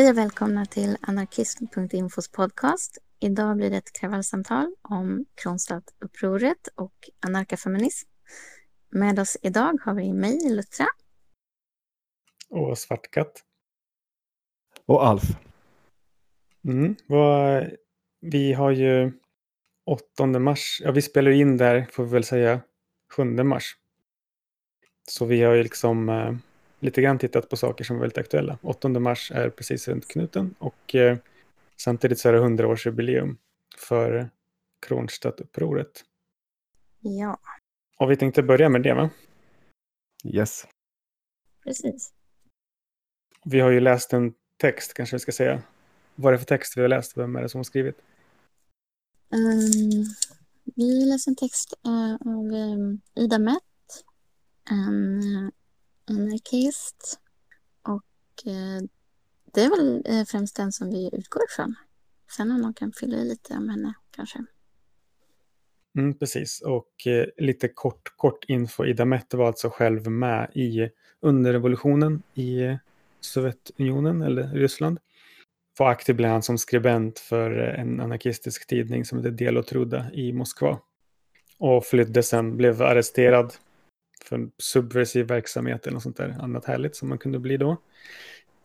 Hej och välkomna till anarkism.infos podcast. Idag blir det ett kravallsamtal om Kronstadtupproret och anarkafeminism. Med oss idag har vi mig, Luttra. Och Svartkatt. Och Alf. Mm. Vad, vi har ju 8 mars, ja vi spelar in där får vi väl säga 7 mars. Så vi har ju liksom eh, lite grann tittat på saker som är väldigt aktuella. 8 mars är precis runt knuten och eh, samtidigt så är det 100-årsjubileum för Kronstadtupproret. Ja, Och vi tänkte börja med det va? Yes. precis. Vi har ju läst en text kanske vi ska säga. Vad är det för text vi har läst? Vem är det som har skrivit? Um, vi läser en text eh, av um, Ida Mett, en uh, anarkist. Och eh, det är väl eh, främst den som vi utgår ifrån. Sen om någon kan fylla i lite om henne kanske. Mm, precis, och eh, lite kort, kort info. Ida Mette var alltså själv med i under revolutionen i Sovjetunionen eller Ryssland. Var aktiv bland annat som skribent för eh, en anarkistisk tidning som heter Del och Trudda i Moskva. Och flydde sen, blev arresterad för en subversiv verksamhet eller något sånt där annat härligt som man kunde bli då.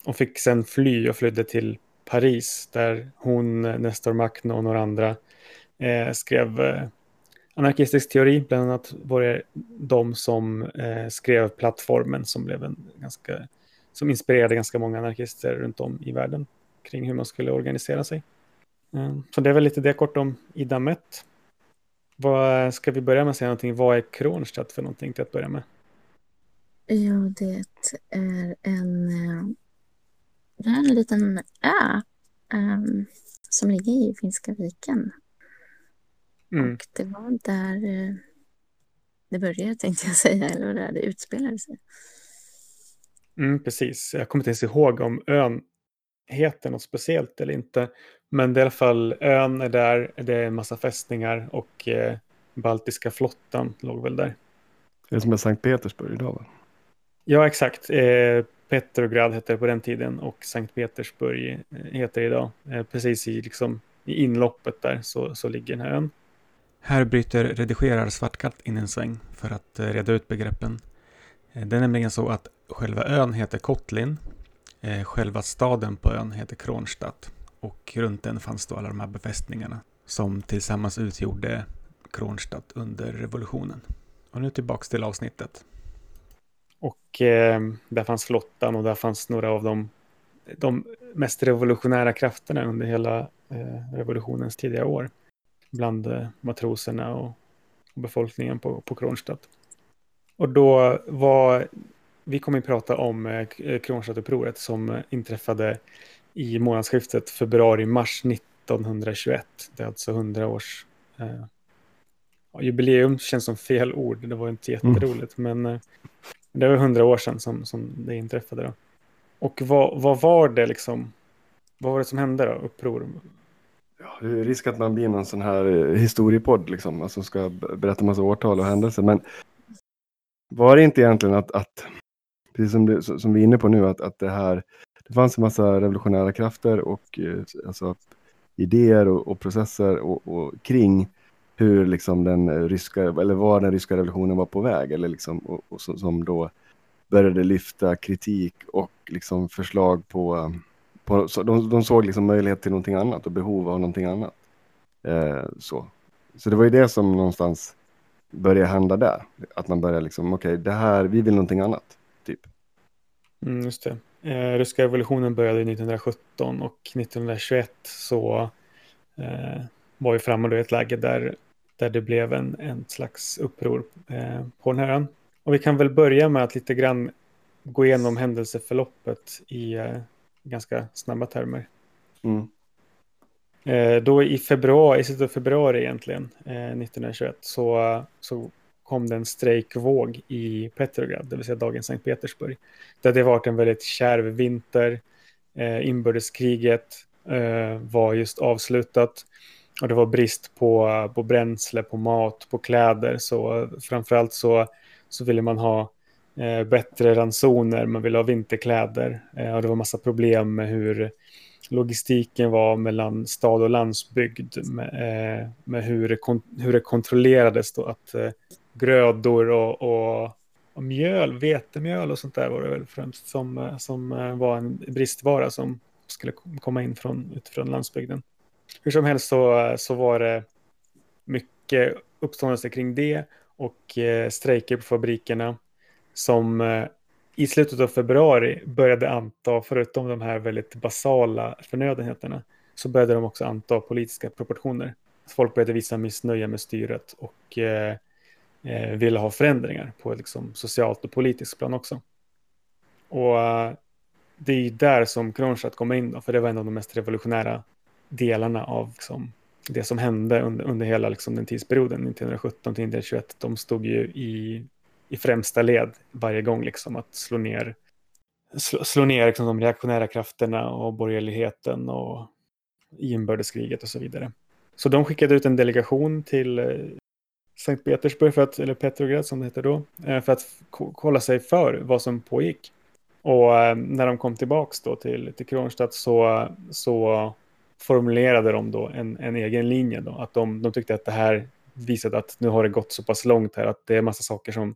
Och fick sen fly och flydde till Paris där hon, Nestor Makhno och några andra eh, skrev eh, anarkistisk teori. Bland annat var det de som eh, skrev plattformen som blev en ganska som inspirerade ganska många anarkister runt om i världen kring hur man skulle organisera sig. Eh, så det är väl lite det kort om Ida Mett. Vad ska vi börja med att säga någonting? Vad är Kronstadt för någonting till att börja med? Ja, det är en, det är en liten ö ehm, som ligger i Finska viken. Mm. Och det var där eh, det började tänkte jag säga, eller där det utspelade sig. Mm, precis, jag kommer inte ens ihåg om ön heter något speciellt eller inte. Men det är i alla fall ön är där, det är en massa fästningar och eh, Baltiska flottan låg väl där. Det är som är Sankt Petersburg idag va? Ja, exakt. Eh, Petrograd hette det på den tiden och Sankt Petersburg eh, heter det idag. Eh, precis i, liksom, i inloppet där så, så ligger den här ön. Här bryter redigerar Svartkatt in en sväng för att eh, reda ut begreppen. Eh, Det är nämligen så att själva ön heter Kotlin. Själva staden på ön heter Kronstadt. Och runt den fanns då alla de här befästningarna som tillsammans utgjorde Kronstadt under revolutionen. Och nu tillbaks till avsnittet. Och eh, där fanns flottan och där fanns några av de, de mest revolutionära krafterna under hela eh, revolutionens tidiga år. Bland eh, matroserna och, och befolkningen på, på Kronstadt. Och då var, vi kommer att prata om eh, Kronstadtupproret som eh, inträffade i månadsskiftet februari-mars 1921. Det är alltså 100 års eh, ja, jubileum, känns som fel ord, det var inte jätteroligt, men eh, det var 100 år sedan som, som det inträffade. Då. Och vad, vad var det liksom, vad var det som hände då, uppror? Ja, det är risk att man blir någon sån här eh, historiepodd liksom, alltså ska berätta massa årtal och händelser. Men var det inte egentligen att, att precis som, det, som vi är inne på nu, att, att det här, det fanns en massa revolutionära krafter och eh, alltså, idéer och, och processer och, och kring hur liksom den ryska, eller var den ryska revolutionen var på väg, eller liksom, och, och som, som då började lyfta kritik och liksom förslag på, på så de, de såg liksom möjlighet till någonting annat och behov av någonting annat. Eh, så. så det var ju det som någonstans började hända där. Att man började liksom, okej, det här, vi vill någonting annat, typ. Mm, just det. Eh, ryska revolutionen började 1917 och 1921 så eh, var vi framme då i ett läge där där det blev en, en slags uppror eh, på den här ön. Och vi kan väl börja med att lite grann gå igenom händelseförloppet i eh, ganska snabba termer. Mm. Eh, då i februari, i slutet av februari egentligen, eh, 1921, så, så kom det en strejkvåg i Petrograd, det vill säga dagens Sankt Petersburg. Det hade varit en väldigt kärv vinter, eh, inbördeskriget eh, var just avslutat och det var brist på, på bränsle, på mat, på kläder. Så eh, framförallt så, så ville man ha eh, bättre ransoner, man ville ha vinterkläder eh, och det var massa problem med hur logistiken var mellan stad och landsbygd med, eh, med hur, det kon, hur det kontrollerades då att eh, grödor och, och, och, mjöl, vetemjöl och sånt där var det väl främst som, eh, som eh, var en bristvara som skulle komma in från, utifrån landsbygden. Hur som helst så, eh, så var det mycket uppståndelse kring det och strejker på fabrikerna som i slutet av februari började anta, förutom de här väldigt basala förnödenheterna, så började de också anta politiska proportioner. Folk började visa missnöje med styret och eh, eh, ville ha förändringar på liksom, socialt och politiskt plan också. Och eh, det är där som Kronstadt kommer in då, för det var en av de mest revolutionära delarna av liksom, det som hände under, under hela liksom, den tidsperioden, 1917 till 1921. De stod ju i, i främsta led varje gång liksom, att slå ner, slå, slå ner liksom, de reaktionära krafterna och borgerligheten och inbördeskriget och så vidare. Så de skickade ut en delegation till eh, Sankt Petersburg, för att, eller Petrograd som det heter då, eh, för att kolla sig för vad som pågick. Och eh, när de kom tillbaks då till, till Kronstadt så, så formulerade de då en, en egen linje. Då, att de, de tyckte att det här visade att nu har det gått så pass långt här att det är massa saker som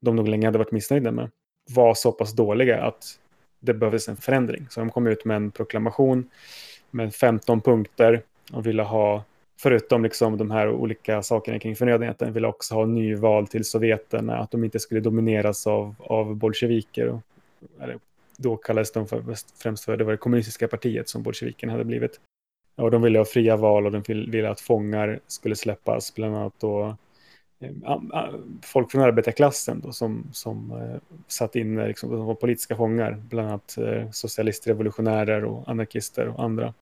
de nog länge hade varit missnöjda med var så pass dåliga att det behövdes en förändring. Så de kom ut med en proklamation med 15 punkter och ville ha, förutom liksom de här olika sakerna kring förnödenheten, ville också ha nyval till Sovjeterna, att de inte skulle domineras av, av bolsjeviker. Och, eller, då kallades de för, främst för det var det kommunistiska partiet som bolsjevikerna hade blivit. Och de ville ha fria val och de ville att fångar skulle släppas, bland annat då eh, folk från arbetarklassen då, som, som uh, satt inne, liksom, som var politiska fångar, bland annat uh, socialistrevolutionärer och anarkister och andra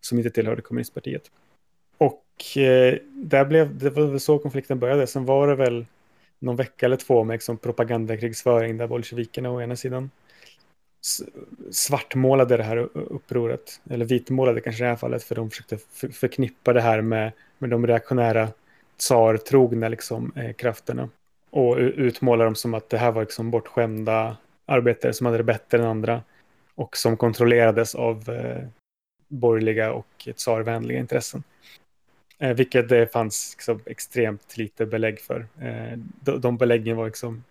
som inte tillhörde kommunistpartiet. Och eh, där blev, det var väl så konflikten började. Sen var det väl någon vecka eller två med liksom, propagandakrigsföring där bolsjevikerna å ena sidan svartmålade det här upproret, eller vitmålade kanske i det här fallet, för de försökte förknippa det här med, med de reaktionära tsartrogna liksom, eh, krafterna. Och utmåla dem som att det här var liksom bortskämda arbetare som hade det bättre än andra och som kontrollerades av eh, borgerliga och tsarvänliga intressen. Eh, vilket det fanns liksom, extremt lite belägg för. Eh, de, de beläggen var liksom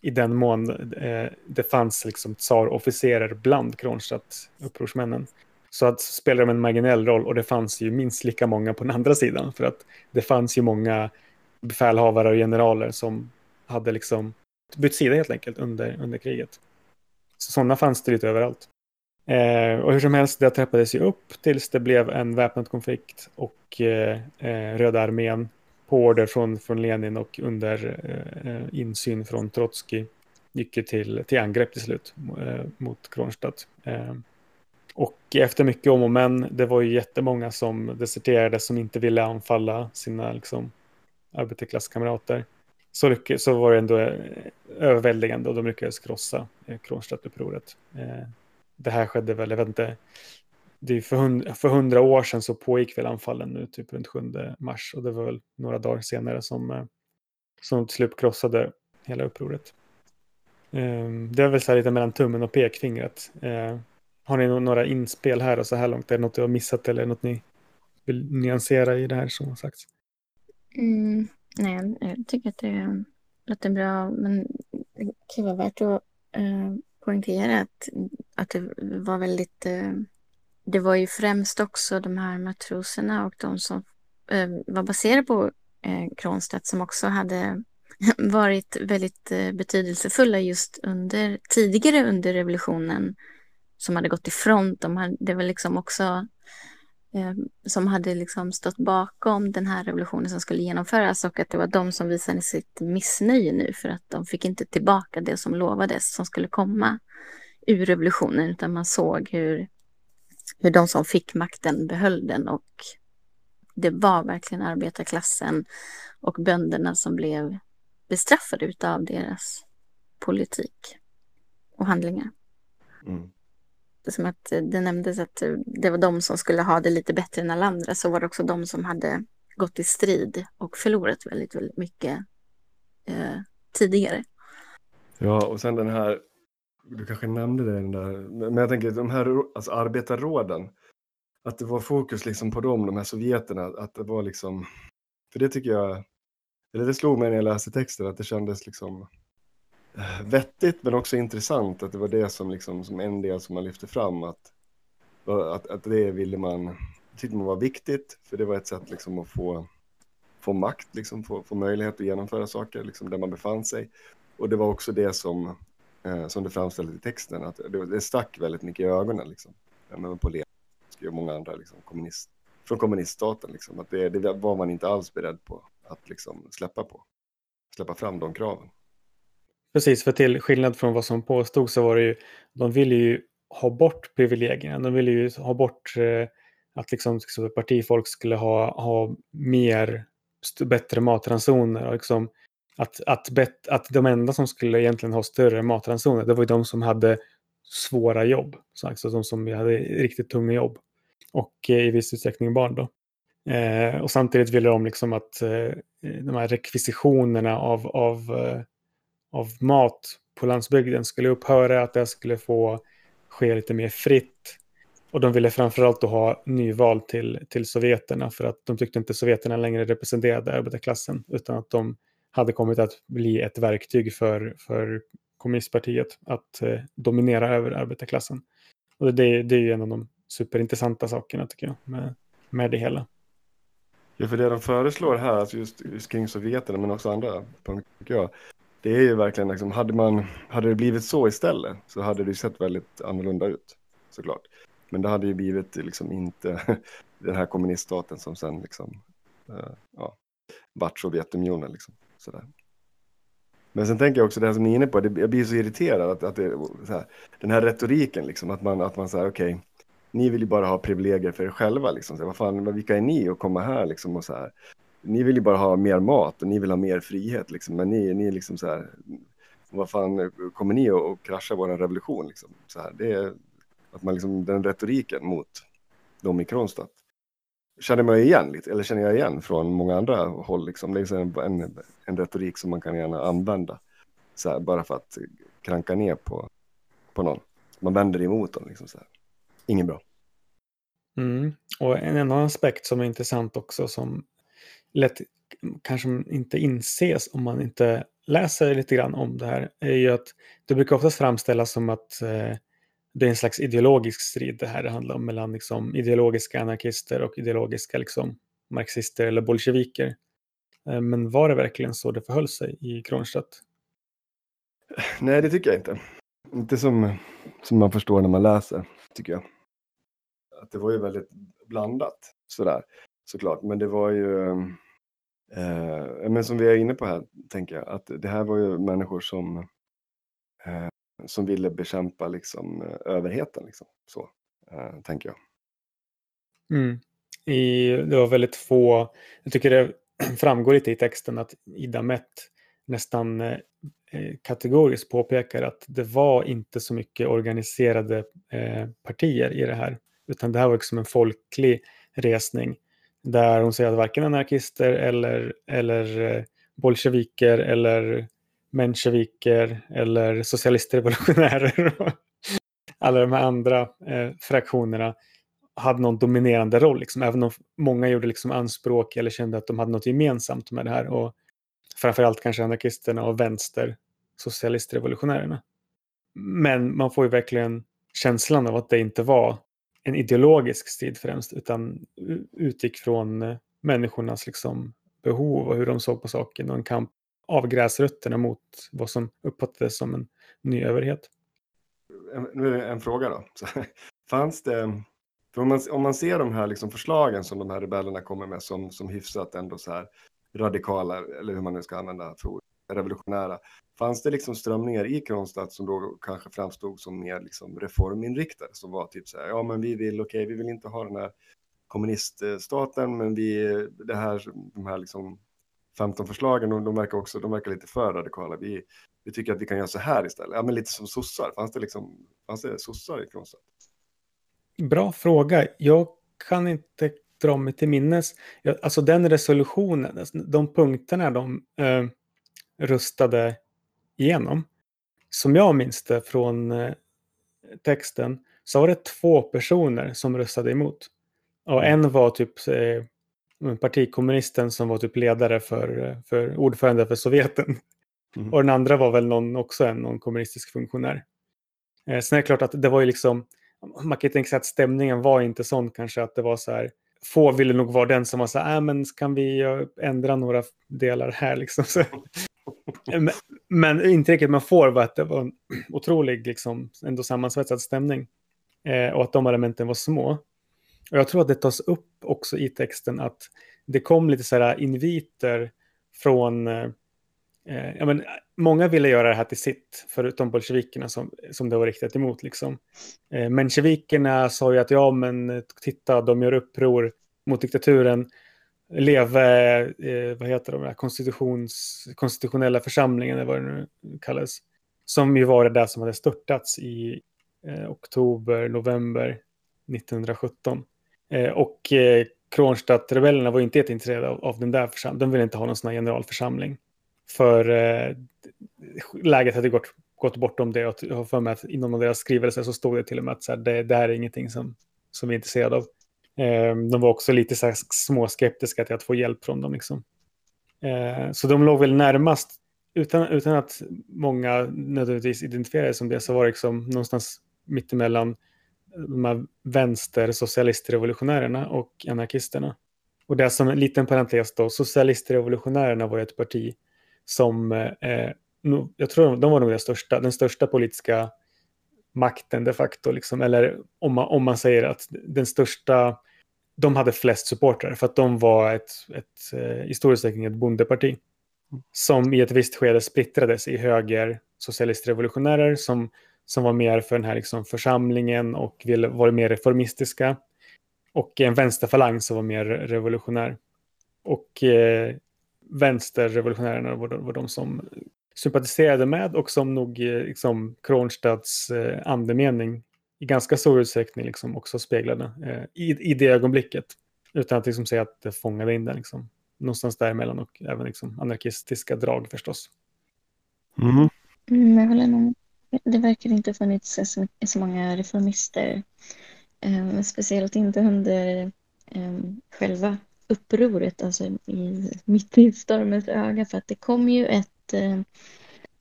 i den mån eh, det fanns liksom tsarofficerer bland Kronstadt-upprorsmännen. Så att spelade de en marginell roll och det fanns ju minst lika många på den andra sidan. För att det fanns ju många befälhavare och generaler som hade liksom bytt sida helt enkelt under, under kriget. Så sådana fanns det lite överallt. Eh, och hur som helst, det trappades ju upp tills det blev en väpnad konflikt och eh, eh, Röda armén på order från, från Lenin och under eh, eh insyn från Trotskij gick ju till, till angrepp till slut eh, mot Kronstadt. Eh, och efter mycket om och men, det var ju jättemånga som deserterade som inte ville anfalla sina liksom, arbetarklasskamrater. Så, lyck- så var det ändå eh, överväldigande och de lyckades krossa eh, Kronstadtupproret. Det här skedde väl, jag vet inte, det är för, hund, för hundra år sedan så pågick väl anfallen nu, typ runt 7 mars. Och det var väl några dagar senare som, eh, som till slut krossade hela upproret. Ehm, det är väl så här lite mellan tummen och pekfingret. Ehm, har ni några inspel här och så här långt? Är det något du har missat eller något ni vill nyansera i det här som har sagts? Mm, nej, jag tycker att det låter bra, men det kan vara värt att uh, poängtera att, att det var väldigt eh, det var ju främst också de här matroserna och de som eh, var baserade på eh, Kronstedt som också hade varit väldigt betydelsefulla just under tidigare under revolutionen som hade gått i front. De hade, det var liksom också som hade liksom stått bakom den här revolutionen som skulle genomföras och att det var de som visade sitt missnöje nu för att de fick inte tillbaka det som lovades som skulle komma ur revolutionen utan man såg hur, hur de som fick makten behöll den och det var verkligen arbetarklassen och bönderna som blev bestraffade utav deras politik och handlingar. Mm. Som att det nämndes att det var de som skulle ha det lite bättre än alla andra så var det också de som hade gått i strid och förlorat väldigt, väldigt mycket eh, tidigare. Ja, och sen den här, du kanske nämnde det, den där, men jag tänker de här alltså arbetarråden, att det var fokus liksom på dem, de här sovjeterna, att det var liksom, för det tycker jag, eller det slog mig när jag läste texten, att det kändes liksom eh, vettigt men också intressant, att det var det som liksom, som en del som man lyfte fram, att, att, att det ville man, tyckte man var viktigt, för det var ett sätt liksom att få, få makt, liksom, få, få möjlighet att genomföra saker liksom, där man befann sig. Och det var också det som, eh, som det framställdes i texten, att det, det stack väldigt mycket i ögonen. Liksom. Men på Lenin och många andra liksom, kommunist, från kommuniststaten. Liksom, att det, det var man inte alls beredd på att liksom, släppa på. Släppa fram de kraven. Precis, för till skillnad från vad som påstods så var det ju, de ville ju ha bort privilegierna. De ville ju ha bort eh, att liksom, liksom partifolk skulle ha, ha mer, bättre matransoner. Och liksom, att, att, bet, att de enda som skulle egentligen ha större matransoner, det var ju de som hade svåra jobb. Så alltså de som hade riktigt tunga jobb. Och eh, i viss utsträckning barn då. Eh, och samtidigt ville de liksom att eh, de här rekvisitionerna av, av, eh, av mat på landsbygden skulle upphöra, att det skulle få ske lite mer fritt. Och de ville framförallt då ha nyval till, till sovjeterna för att de tyckte inte sovjeterna längre representerade arbetarklassen utan att de hade kommit att bli ett verktyg för, för kommunistpartiet att eh, dominera över arbetarklassen. Och det, det är ju en av de superintressanta sakerna tycker jag med, med det hela. Ja, för det de föreslår här, alltså just, kring sovjeterna men också andra punkter, tycker jag, det är ju verkligen liksom, hade, man, hade det blivit så istället så hade det sett väldigt annorlunda ut, såklart. Men det hade ju blivit liksom inte den här kommuniststaten som sen liksom, eh, ja, vart Sovjetunionen liksom. Sådär. Men sen tänker jag också det här som ni är inne på, det, jag blir så irriterad att, att det, så här, den här retoriken liksom, att man, att man säger okej, okay, ni vill ju bara ha privilegier för er själva liksom, så, vad fan, vilka är ni att komma här liksom och så här, ni vill ju bara ha mer mat och ni vill ha mer frihet liksom, men ni, ni är liksom så här, vad fan, kommer ni att krascha vår revolution liksom? Så här, det är att man liksom, den retoriken mot dem i Kronstadt känner man igen lite, eller känner jag igen från många andra håll. Liksom. Det är en, en, en retorik som man kan gärna använda så här, bara för att kranka ner på, på någon. Man vänder emot dem. Liksom, så här. Ingen bra. Mm. Och en annan aspekt som är intressant också som lätt kanske inte inses om man inte läser lite grann om det här är ju att det brukar oftast framställas som att eh, det är en slags ideologisk strid det här det handlar om mellan liksom, ideologiska anarkister och ideologiska liksom, marxister eller bolsjeviker. Eh, men var det verkligen så det förhöll sig i Kronstadt? Nej, det tycker jag inte. Inte som, som man förstår när man läser, tycker jag. Att det var ju väldigt blandat, sådär, såklart. Men det var ju, eh, eh men som vi är inne på här, tänker jag, att det här var ju människor som eh, som ville bekämpa liksom, eh, överheten. Liksom. Så eh, tänker jag. Mm. I, det var väldigt få, jag tycker det framgår lite i texten att Ida Mett nästan eh, eh, kategoriskt påpekar att det var inte så mycket organiserade eh, partier i det här. Utan det här var liksom en folklig resning. Där hon säger att varken anarkister eller, eller eh, bolsjeviker eller mensjeviker eller socialistrevolutionärer och alla de här andra eh, fraktionerna hade någon dominerande roll. Liksom. Även om många gjorde liksom anspråk eller kände att de hade något gemensamt med det här. Och framförallt kanske anarkisterna och vänster socialistrevolutionärerna. Men man får ju verkligen känslan av att det inte var en ideologisk strid främst utan utgick från eh, människornas liksom behov och hur de såg på saken och en kamp av gräsrötterna mot vad som uppfattades som en ny överhet. Nu är det en fråga då. Fanns det, För om man, om man ser de här liksom förslagen som de här rebellerna kommer med som, som hyfsat ändå så här radikala, eller hur man nu ska använda för revolutionära. Fanns det liksom strömningar i Kronstadt som då kanske framstod som mer liksom reforminriktade, som var typ så här, ja men vi vill, okej, okay, vi vill inte ha den här kommuniststaten, men vi, det här, de här liksom 15 förslagen, de, de verkar också, de verkar lite för radikala. Vi, vi tycker att vi kan göra så här istället. Ja, men lite som sossar. Fanns det liksom, fanns det sossar i Kronstadt? Bra fråga. Jag kan inte dra mig till minnes. Alltså den resolutionen, alltså, de punkterna de eh, röstade igenom, som jag minns det från eh, texten, så var det två personer som röstade emot. Och en var typ eh, partikommunisten som var typ ledare för, för ordförande för Sovjeten. Mm. Och den andra var väl någon, också en någon kommunistisk funktionär. Eh, sen är det klart att det var ju liksom, man kan ju tänka sig att stämningen var inte sån kanske att det var så här, få ville nog vara den som var så här, äh, men kan vi ändra några delar här liksom. Så, men, men intrycket man får var att det var en otrolig, liksom, ändå sammansvetsad stämning. Eh, och att de elementen var små. Och jag tror att det tas upp också i texten att det kom lite så här inviter från eh, ja, men, många ville göra det här till sitt, förutom bolsjevikerna som, som det var riktat emot. Liksom. Eh, mensjevikerna sa ju att ja, men titta, de gör uppror mot diktaturen. Leve, eh, vad heter de, konstitutions, konstitutionella församlingen, eller vad det nu kallas. Som ju var det där som hade störtats i eh, oktober, november 1917. Eh, och eh, Kronstadt-rebellerna var inte jätteintresserade av, av den där församlingen. De ville inte ha någon sån här generalförsamling. För eh, läget hade gått, gått bortom det och jag har för mig att inom deras skrivelse så stod det till och med att så här, det, det här är ingenting som, som vi är intresserade av. Eh, de var också lite så här, småskeptiska till att få hjälp från dem. Liksom. Eh, så de låg väl närmast, utan, utan att många nödvändigtvis identifierade som det, så var det liksom någonstans mittemellan de här vänstersocialistrevolutionärerna och anarkisterna. Och det som en liten parentes då, socialistrevolutionärerna var ett parti som, eh, jag tror de var nog den största, den största politiska makten de facto, liksom, eller om man, om man säger att den största, de hade flest supportrar för att de var ett, ett eh, i stor utsträckning ett bondeparti. Som i ett visst skede splittrades i höger socialistrevolutionärer som, som var mer för den här liksom församlingen och ville vara mer reformistiska och en vänsterfalang som var mer revolutionär. Och eh, vänsterrevolutionärerna var, var de som sympatiserade med och som nog eh, liksom, Kronstadts eh, andemening i ganska stor utsträckning liksom, också speglade eh, i, i det ögonblicket. Utan att liksom, säga att det fångade in den. Liksom. Någonstans däremellan och även liksom, anarkistiska drag förstås. Mm. Mm, jag håller nog det verkar inte ha funnits så, många reformister. Eh, speciellt inte under eh, själva upproret, alltså i, mitt i stormens öga, för att det kom ju ett, eh,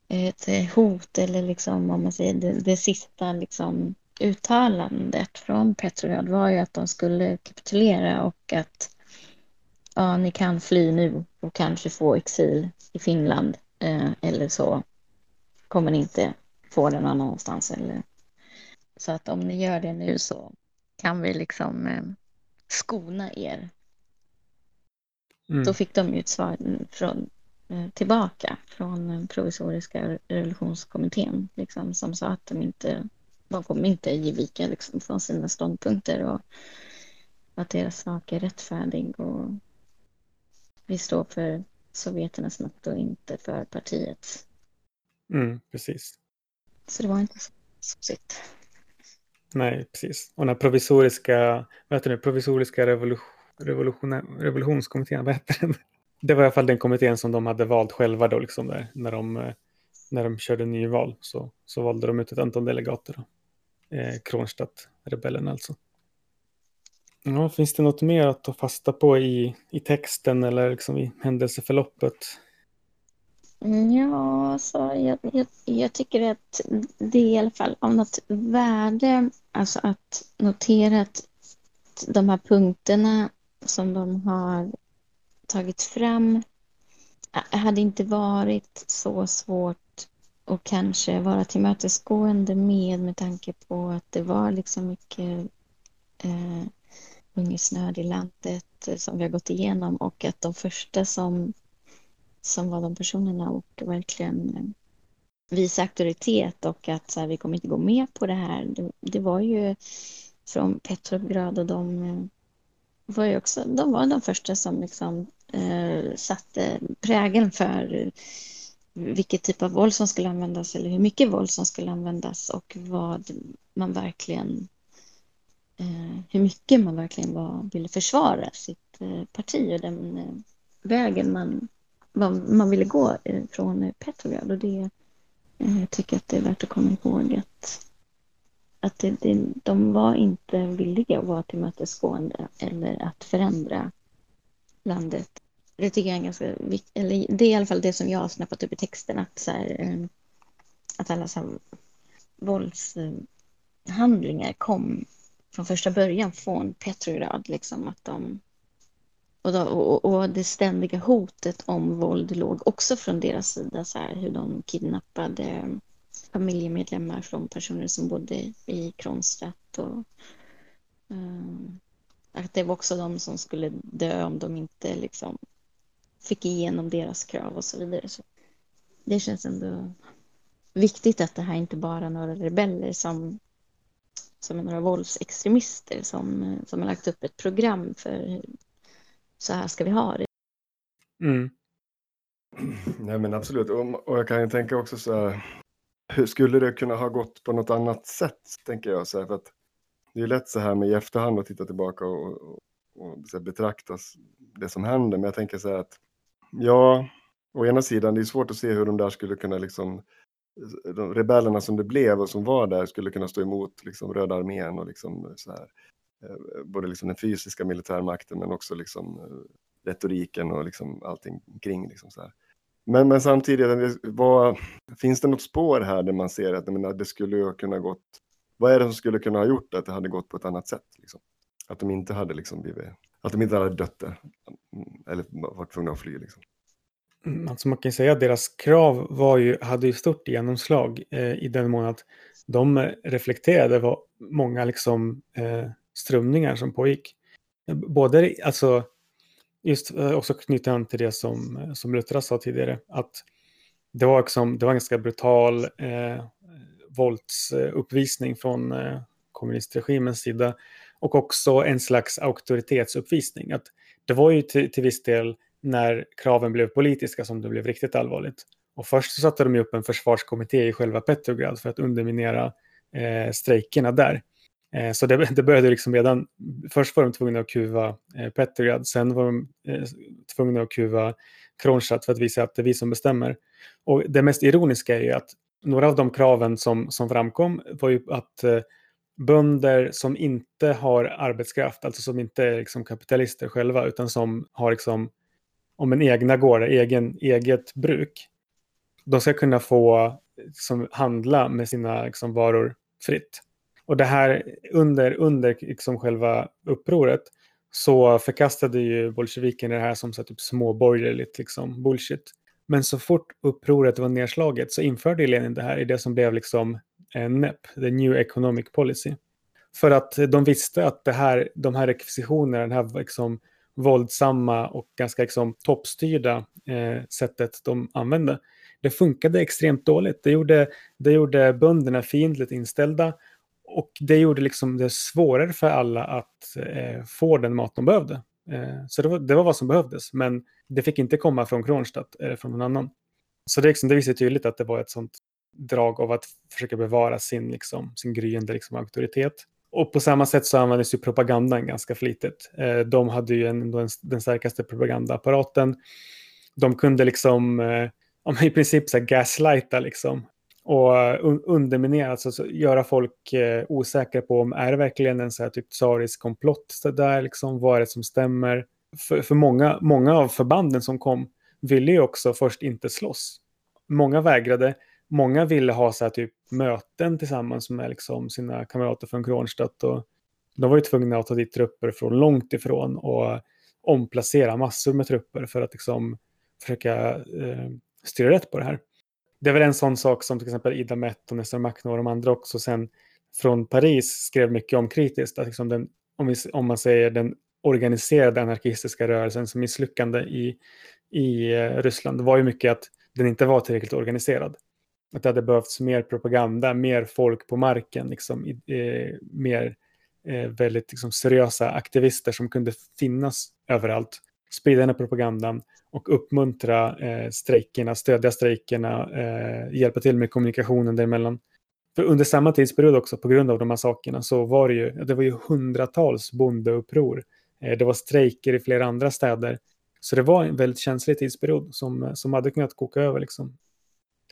ett hot, eller liksom om man säger det, det sista liksom uttalandet från Petrograd var ju att de skulle kapitulera och att ja, ni kan fly nu och kanske få exil i Finland eh, eller så kommer ni inte få det någon annanstans. Eller... Så att om ni gör det nu så kan vi liksom eh, skona er Mm. Då fick de ju ett svar från, eh, tillbaka från provisoriska revolutionskommittén liksom, som sa att de inte de kommer inte ge vika liksom, från sina ståndpunkter och att deras sak är rättfärdig och vi står för sovjeternas makt och inte för partiets. Mm, precis. Så det var inte så sitt. Nej, precis. Och den provisoriska, vad heter det, provisoriska revolution revolutionskommittén, vad heter den? Det var i alla fall den kommittén som de hade valt själva då, liksom där, när, de, eh, när de körde nyval. Så, så valde de ut ett antal delegater. Då. Eh, Kronstadt-rebellen alltså. Ja, finns det något mer att ta fasta på i, i texten eller liksom i händelseförloppet? Ja, så jag, jag, jag, tycker att det är i alla fall av något värde, alltså att notera att de här punkterna som de har tagit fram eh, hade inte varit så svårt att kanske vara tillmötesgående med med tanke på att det var liksom mycket eh, hungersnöd i landet som vi har gått igenom och att de första som, som var de personerna och verkligen eh, visa auktoritet och att så här, vi kommer inte gå med på det här. Det, det var ju från Petrograd och de eh, var ju också, de var de första som liksom eh, satte prägeln för vilket typ av våld som skulle användas eller hur mycket våld som skulle användas och vad man verkligen eh, hur mycket man verkligen var, ville försvara sitt eh, parti och den eh, vägen man, man ville gå eh, från eh, Petrograd och det eh, jag tycker att det är värt att komma ihåg att, att det, det, de var inte villiga att vara tillmötesgående eller att förändra landet. Det tycker jag är ganska viktigt, eller det är i alla fall det som jag har snappat upp i texten, att, så här, att alla så här, våldshandlingar kom från första början från Petrograd, liksom att de och, då, och, och, det ständiga hotet om våld låg också från deras sida, så här, hur de kidnappade eh, familjemedlemmar från personer som bodde i Kronstadt. Och, um, att det var också de som skulle dö om de inte liksom, fick igenom deras krav och så vidare. Så det känns ändå viktigt att det här inte bara är några rebeller som, som är några våldsextremister som, som har lagt upp ett program för så här ska vi ha det. Mm. Nej men absolut, och, och jag kan ju tänka också så här, hur skulle det kunna ha gått på något annat sätt, tänker jag. Så här, för att det är ju lätt så här med i efterhand att titta tillbaka och, och, och så här, betrakta det som händer, men jag tänker så här att ja, å ena sidan, det är svårt att se hur de där skulle kunna liksom de rebellerna som det blev och som var där skulle kunna stå emot liksom, Röda armén och liksom så här, Eh, Eh, både liksom den fysiska militärmakten men också liksom eh, retoriken och liksom allting kring. Liksom så här. Men, men samtidigt, vad, finns det något spår här där man ser att menar, det skulle kunna gått, vad är det som skulle kunna ha gjort att det hade gått på ett annat sätt? Liksom? Att de inte hade liksom blivit, att de inte hade dött där, mm, eller varit tvungna att fly. Liksom. Mm, alltså man kan säga att deras krav var ju, hade ju stort genomslag eh, i den mån att de eh, reflekterade vad många liksom, eh, strömningar som pågick. Både, alltså, just eh, också knyta an till det som, eh, som Lutra sa tidigare, att det var, liksom, det var en ganska brutal eh, våldsuppvisning från eh, kommunistregimens sida och också en slags auktoritetsuppvisning. Att det var ju till, till viss del när kraven blev politiska som det blev riktigt allvarligt. Och först så satte de upp en försvarskommitté i själva Petrograd för att underminera eh, strejkerna där. Eh, så det, det, började liksom redan, först var de tvungna att kuva eh, Petrograd, sen var de eh, tvungna att kuva Kronstadt för att visa att det är vi som bestämmer. Och det mest ironiska är ju att några av de kraven som, som framkom var ju att eh, bönder som inte har arbetskraft, alltså som inte är liksom kapitalister själva, utan som har liksom, om en egna gårdar, egen, eget bruk, de ska kunna få liksom, handla med sina liksom, varor fritt. Och det här under, under liksom själva upproret så förkastade ju bolsjevikerna det här som så typ småborgerligt liksom bullshit. Men så fort upproret var nedslaget så införde Lenin det här i det som blev liksom NEP, the New Economic Policy. För att de visste att det här, de här rekvisitionerna, det här liksom våldsamma och ganska liksom toppstyrda eh, sättet de använde, det funkade extremt dåligt. Det gjorde, det gjorde bönderna fiendligt inställda och det gjorde liksom det svårare för alla att eh, få den mat de behövde. Eh, så det var, det var, vad som behövdes, men det fick inte komma från Kronstadt eller från någon annan. Så det, liksom, det visar tydligt att det var ett sånt drag av att försöka bevara sin, liksom, sin gryende liksom, auktoritet. Och på samma sätt så användes ju propagandan ganska flitigt. Eh, de hade ju en, den, den starkaste propagandaapparaten. De kunde liksom eh, i princip så här gaslighta liksom, och eh, underminera, alltså göra folk eh, osäkra på om är det verkligen en så här typ tsarisk komplott så där, liksom, vad är det som stämmer? För, för många, många av förbanden som kom ville ju också först inte slåss. Många vägrade, många ville ha så här typ möten tillsammans med liksom sina kamrater från Kronstadt och de var ju tvungna att ta dit trupper från långt ifrån och omplacera massor med trupper för att liksom försöka eh, styra rätt på det här det är väl en sån sak som till exempel Ida Mett och Nestor Makhno och de andra också sen från Paris skrev mycket om kritiskt. Att liksom den, om, vi, om man säger den organiserade anarkistiska rörelsens misslyckande i, i eh, Ryssland var ju mycket att den inte var tillräckligt organiserad. Att det hade behövts mer propaganda, mer folk på marken, liksom, eh, mer eh, väldigt liksom, seriösa aktivister som kunde finnas överallt, sprida den här propagandan och uppmuntra eh, strejkerna, stödja strejkerna, eh, hjälpa till med kommunikationen däremellan. För under samma tidsperiod också, på grund av de här sakerna, så var det ju, det var ju hundratals bondeuppror. Eh, det var strejker i flera andra städer. Så det var en väldigt känslig tidsperiod som, som hade kunnat koka över. Liksom.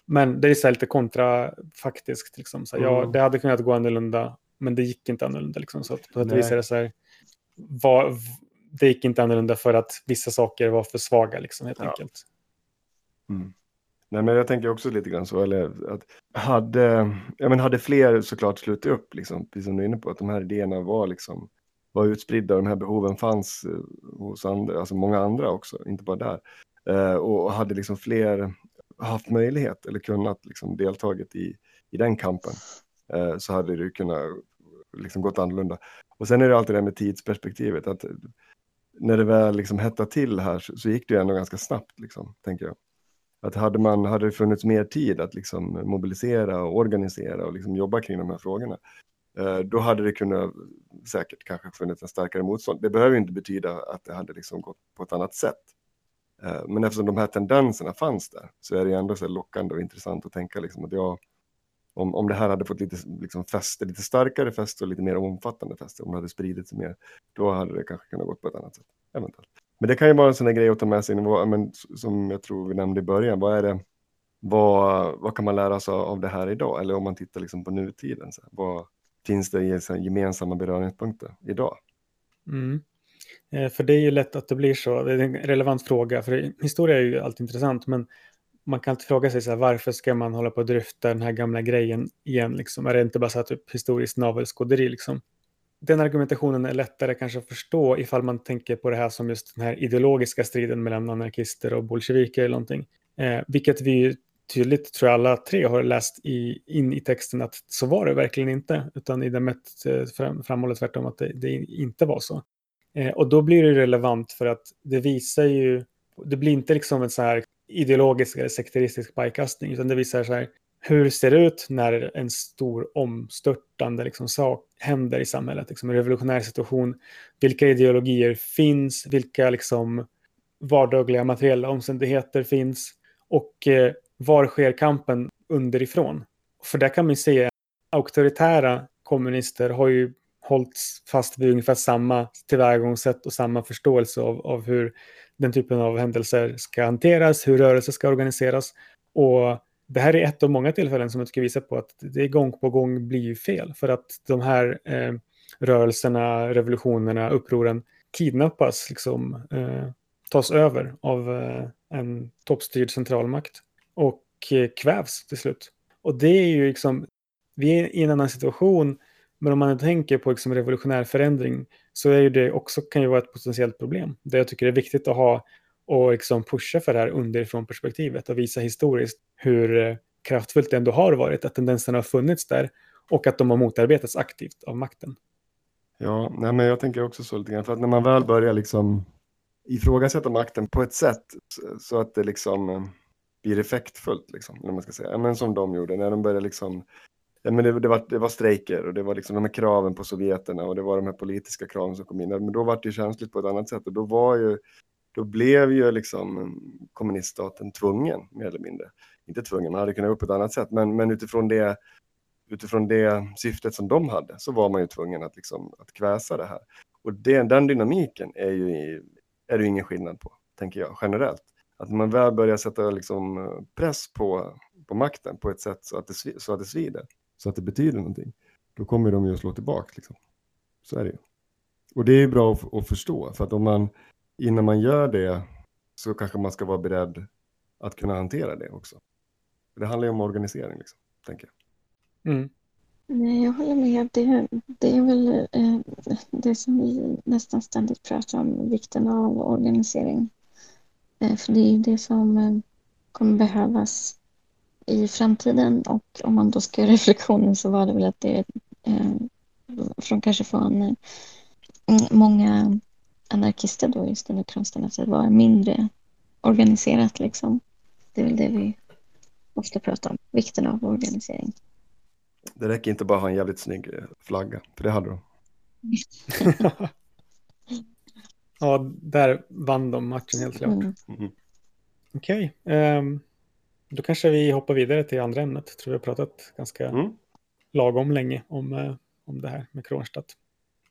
Men det är så lite kontrafaktiskt. Liksom. Så, ja, Mm. det hade kunnat gå annorlunda, men det gick inte annorlunda. Liksom. Så att på ett Nej. vis är det så här, var, det gick inte annorlunda för att vissa saker var för svaga, liksom, helt Ja. enkelt. Mm. Nej, men jag tänker också lite grann så, eller att hade, ja, men hade fler såklart slutit upp, liksom, precis som du är inne på, att de här idéerna var, liksom, var utspridda och de här behoven fanns eh, hos andra, alltså många andra också, inte bara där. Eh, och hade liksom fler haft möjlighet eller kunnat liksom deltagit i, i den kampen eh, så hade det kunnat liksom gått annorlunda. Och sen är det alltid det här med tidsperspektivet, att när det väl liksom hettade till här så, så gick det ju ändå ganska snabbt, liksom, tänker jag. Att hade, man, hade det funnits mer tid att liksom mobilisera och organisera och liksom jobba kring de här frågorna, eh, då hade det kunnat säkert kanske funnits en starkare motstånd. Det behöver inte betyda att det hade liksom gått på ett annat sätt. Eh, men eftersom de här tendenserna fanns där så är det ändå så lockande och intressant att tänka liksom att jag, om, om det här hade fått lite liksom fäste, lite starkare fäste och lite mer omfattande fäste, om det hade spridit sig mer, då hade det kanske kunnat gå på ett annat sätt. Eventuellt. Men det kan ju vara en sån här grej att ta med sig, men, som jag tror vi nämnde i början, vad är det, vad, vad kan man lära sig av det här idag? Eller om man tittar liksom på nutiden, så här, vad finns det i så här gemensamma beröringspunkter idag? Mm. Eh, för det är ju lätt att det blir så. Det är en relevant fråga. För historia är ju alltid intressant. Men man kan alltid fråga sig så här, varför ska man hålla på att dryfta den här gamla grejen igen? Liksom? Är det inte bara så här, typ historiskt navelskåderi? Liksom? Den argumentationen är lättare kanske att förstå ifall man tänker på det här som just den här ideologiska striden mellan anarkister och bolsjeviker eller någonting. Eh, vilket vi tydligt, tror jag alla tre har läst i, in i texten att så var det verkligen inte. Utan i Demet eh, fram, framhåller tvärtom att det, det inte var så. Eh, och då blir det relevant för att det visar ju, det blir inte liksom en så här ideologisk eller sekteristisk pajkastning, utan det visar så här, hur ser det ut när en stor omstörtande liksom, sak händer i samhället, liksom en revolutionär situation, vilka ideologier finns, vilka liksom, vardagliga materiella omständigheter finns? Och eh, var sker kampen underifrån? För där kan man ju se att auktoritära kommunister har ju hållits fast vid ungefär samma tillvägagångssätt och samma förståelse av, av hur den typen av händelser ska hanteras, hur rörelser ska organiseras. Och det här är ett av många tillfällen som jag tycker visar på att det gång på gång blir fel. För att de här eh, rörelserna, revolutionerna, upproren kidnappas, liksom, eh, tas över av eh, en toppstyrd centralmakt och eh, kvävs till slut. Och det är ju liksom, vi är i en annan situation, men om man tänker på liksom revolutionär förändring så är ju det också, kan ju vara ett potentiellt problem. Det jag tycker är viktigt att ha och liksom pusha för det här underifrån perspektivet och visa historiskt hur eh, kraftfullt det ändå har varit, att tendenserna har funnits där och att de har motarbetats aktivt av makten. Ja, nej, men jag tänker också så lite grann, för att när man väl börjar liksom ifrågasätta makten på ett sätt så- att det liksom eh, blir effektfullt, liksom, eller man ska säga, men som de gjorde, när de började liksom men det, det, var, det var strejker och det var liksom de här kraven på sovjeterna och det var de här politiska kraven som kom in. Men då var det ju känsligt på ett annat sätt och då var ju, då blev ju liksom kommuniststaten tvungen, mer eller mindre. Inte tvungen, man hade kunnat upp på ett annat sätt, men, men utifrån, det, utifrån det syftet som de hade så var man ju tvungen att, liksom, att kväsa det här. Och det, den dynamiken är ju, i- är det ju ingen skillnad på, tänker jag, generellt. Att man väl börjar sätta liksom, eh, press på, på makten på ett sätt så att, det, så att det svider, så att det betyder någonting, då kommer de ju att slå tillbaka. Liksom. Så är det ju. Och det är ju bra att, att förstå, för att om man, innan man gör det så kanske man ska vara beredd att kunna hantera det också. Det handlar ju om organisering, liksom, tänker jag. Mm. Nej, jag håller med. Det, det är väl eh, det som vi nästan ständigt pratar om, vikten av organisering. Eh, för det är ju det som eh, kommer behövas i framtiden och om man då ska göra reflektionen så var det väl att det eh, från kanske från mm, många anarkister då just under konsten att det var mindre organiserat liksom. Det är väl det vi måste prata om, vikten av organisering. Det räcker inte bara att ha en jävligt snygg eh, flagga, för det hade de. ja, där vann de matchen helt klart. Mm. Mm. Okej, ehm, då kanske vi hoppar vidare till andra ämnet. tror vi har pratat ganska Mm. lagom länge om, eh, om det här med Kronstadt.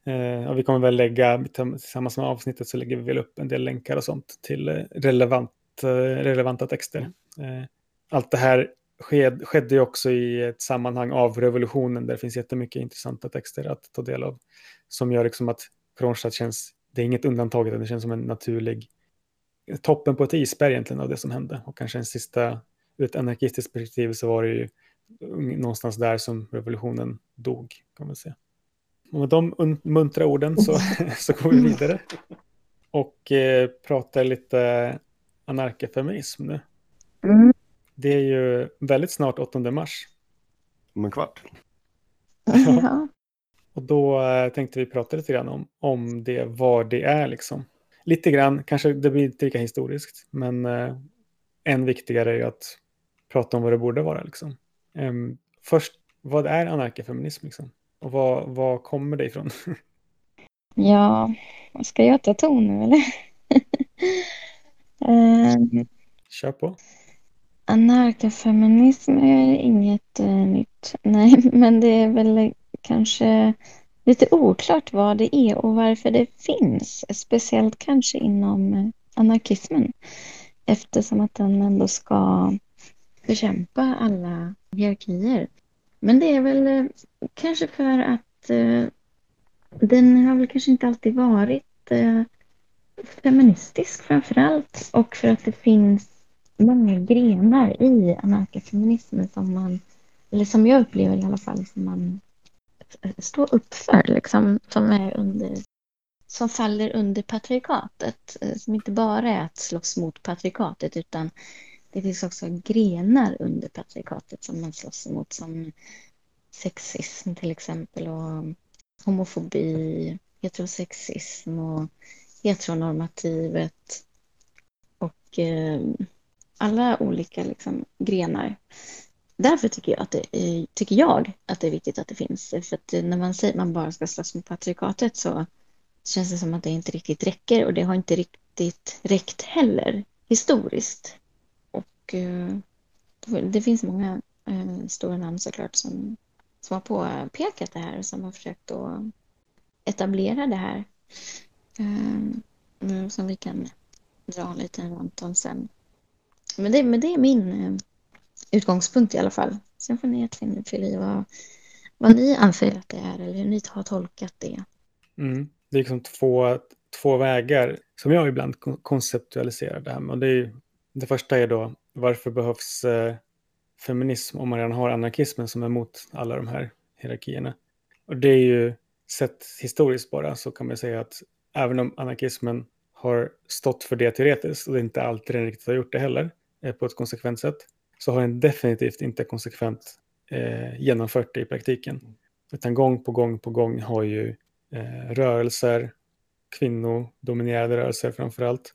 Eh, och vi kommer väl lägga, tillsammans med avsnittet så lägger vi väl upp en del länkar och sånt till eh, relevant, eh, relevanta texter. Eh, allt det här sked, skedde ju också i ett sammanhang av revolutionen där det finns jättemycket intressanta texter att ta del av. Som gör liksom att Kronstadt känns, det är inget undantag, utan det känns som en naturlig toppen på ett isberg egentligen av det som hände. Och kanske en sista, ur ett anarkistiskt perspektiv så var det ju någonstans där som revolutionen dog, kan man säga. Och med de un- muntra orden så, så går vi vidare. Och eh, pratar lite anarkafeminism nu. Mm. Det är ju väldigt snart 8 mars. Om en kvart. Ja. Och då eh, tänkte vi prata lite grann om, om det, vad det är liksom. Lite grann, kanske det blir inte lika historiskt, men eh, än viktigare är ju att prata om vad det borde vara liksom. Em, först, vad är anarkafeminism liksom? Och vad, vad kommer det ifrån? ja, ska jag ta ton nu eller? Ehm, Kör på. Anarkafeminism är inget eh, nytt. Nej, men det är väl kanske lite oklart vad det är och varför det finns. Speciellt kanske inom eh, anarkismen. Eftersom att den ändå ska bekämpa alla hierarkier. Men det är väl eh, kanske för att eh, den har väl kanske inte alltid varit eh, feministisk framför allt. Och för att det finns många grenar i anarkafeminismen som man, eller som jag upplever i alla fall, som man står upp för, liksom, som är under, som faller under patriarkatet, eh, som inte bara är att slåss mot patriarkatet, utan det finns också grenar under patriarkatet som man slåss emot, som sexism till exempel, och homofobi, heterosexism och heteronormativet och eh, alla olika liksom, grenar. Därför tycker jag, att det är, tycker jag att det är viktigt att det finns. För att när man säger att man bara ska slåss mot patriarkatet så känns det som att det inte riktigt räcker och det har inte riktigt räckt heller historiskt. Och eh, det finns många eh, stora namn såklart som, som har påpekat det här och som har försökt att etablera det här. Eh, som vi kan dra en liten rant om sen. Men det, men det är min utgångspunkt i alla fall. Sen får ni fylla i vad, vad ni anser att det är eller hur ni har tolkat det. Mm. Det är liksom två, två vägar som jag ibland konceptualiserar det här med. Och det, är, det första är då varför behövs eh, feminism om man redan har anarkismen som är emot alla de här hierarkierna. Och det är ju sett historiskt bara så kan man säga att även om anarkismen har stått för det teoretiskt och det inte alltid den riktigt har gjort det heller eh, på ett konsekvent sätt så har den definitivt inte konsekvent eh, genomfört det i praktiken. Utan gång på gång på gång har ju eh, rörelser, kvinnodominerade rörelser framför allt,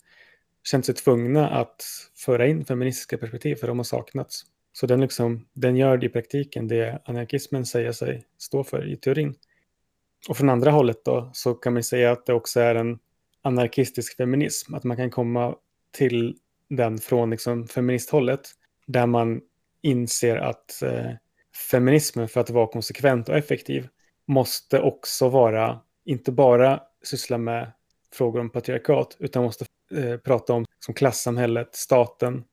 känt sig tvungna att föra in feministiska perspektiv för de har saknats. Så den, liksom, den gör i praktiken det anarkismen säger sig stå för i teorin. Och från andra hållet då så kan man säga att det också är en anarkistisk feminism, att man kan komma till den från liksom feministhållet där man inser att eh, feminismen för att vara konsekvent och effektiv måste också vara, inte bara syssla med frågor om patriarkat, utan måste eh, prata om som klassamhället, staten,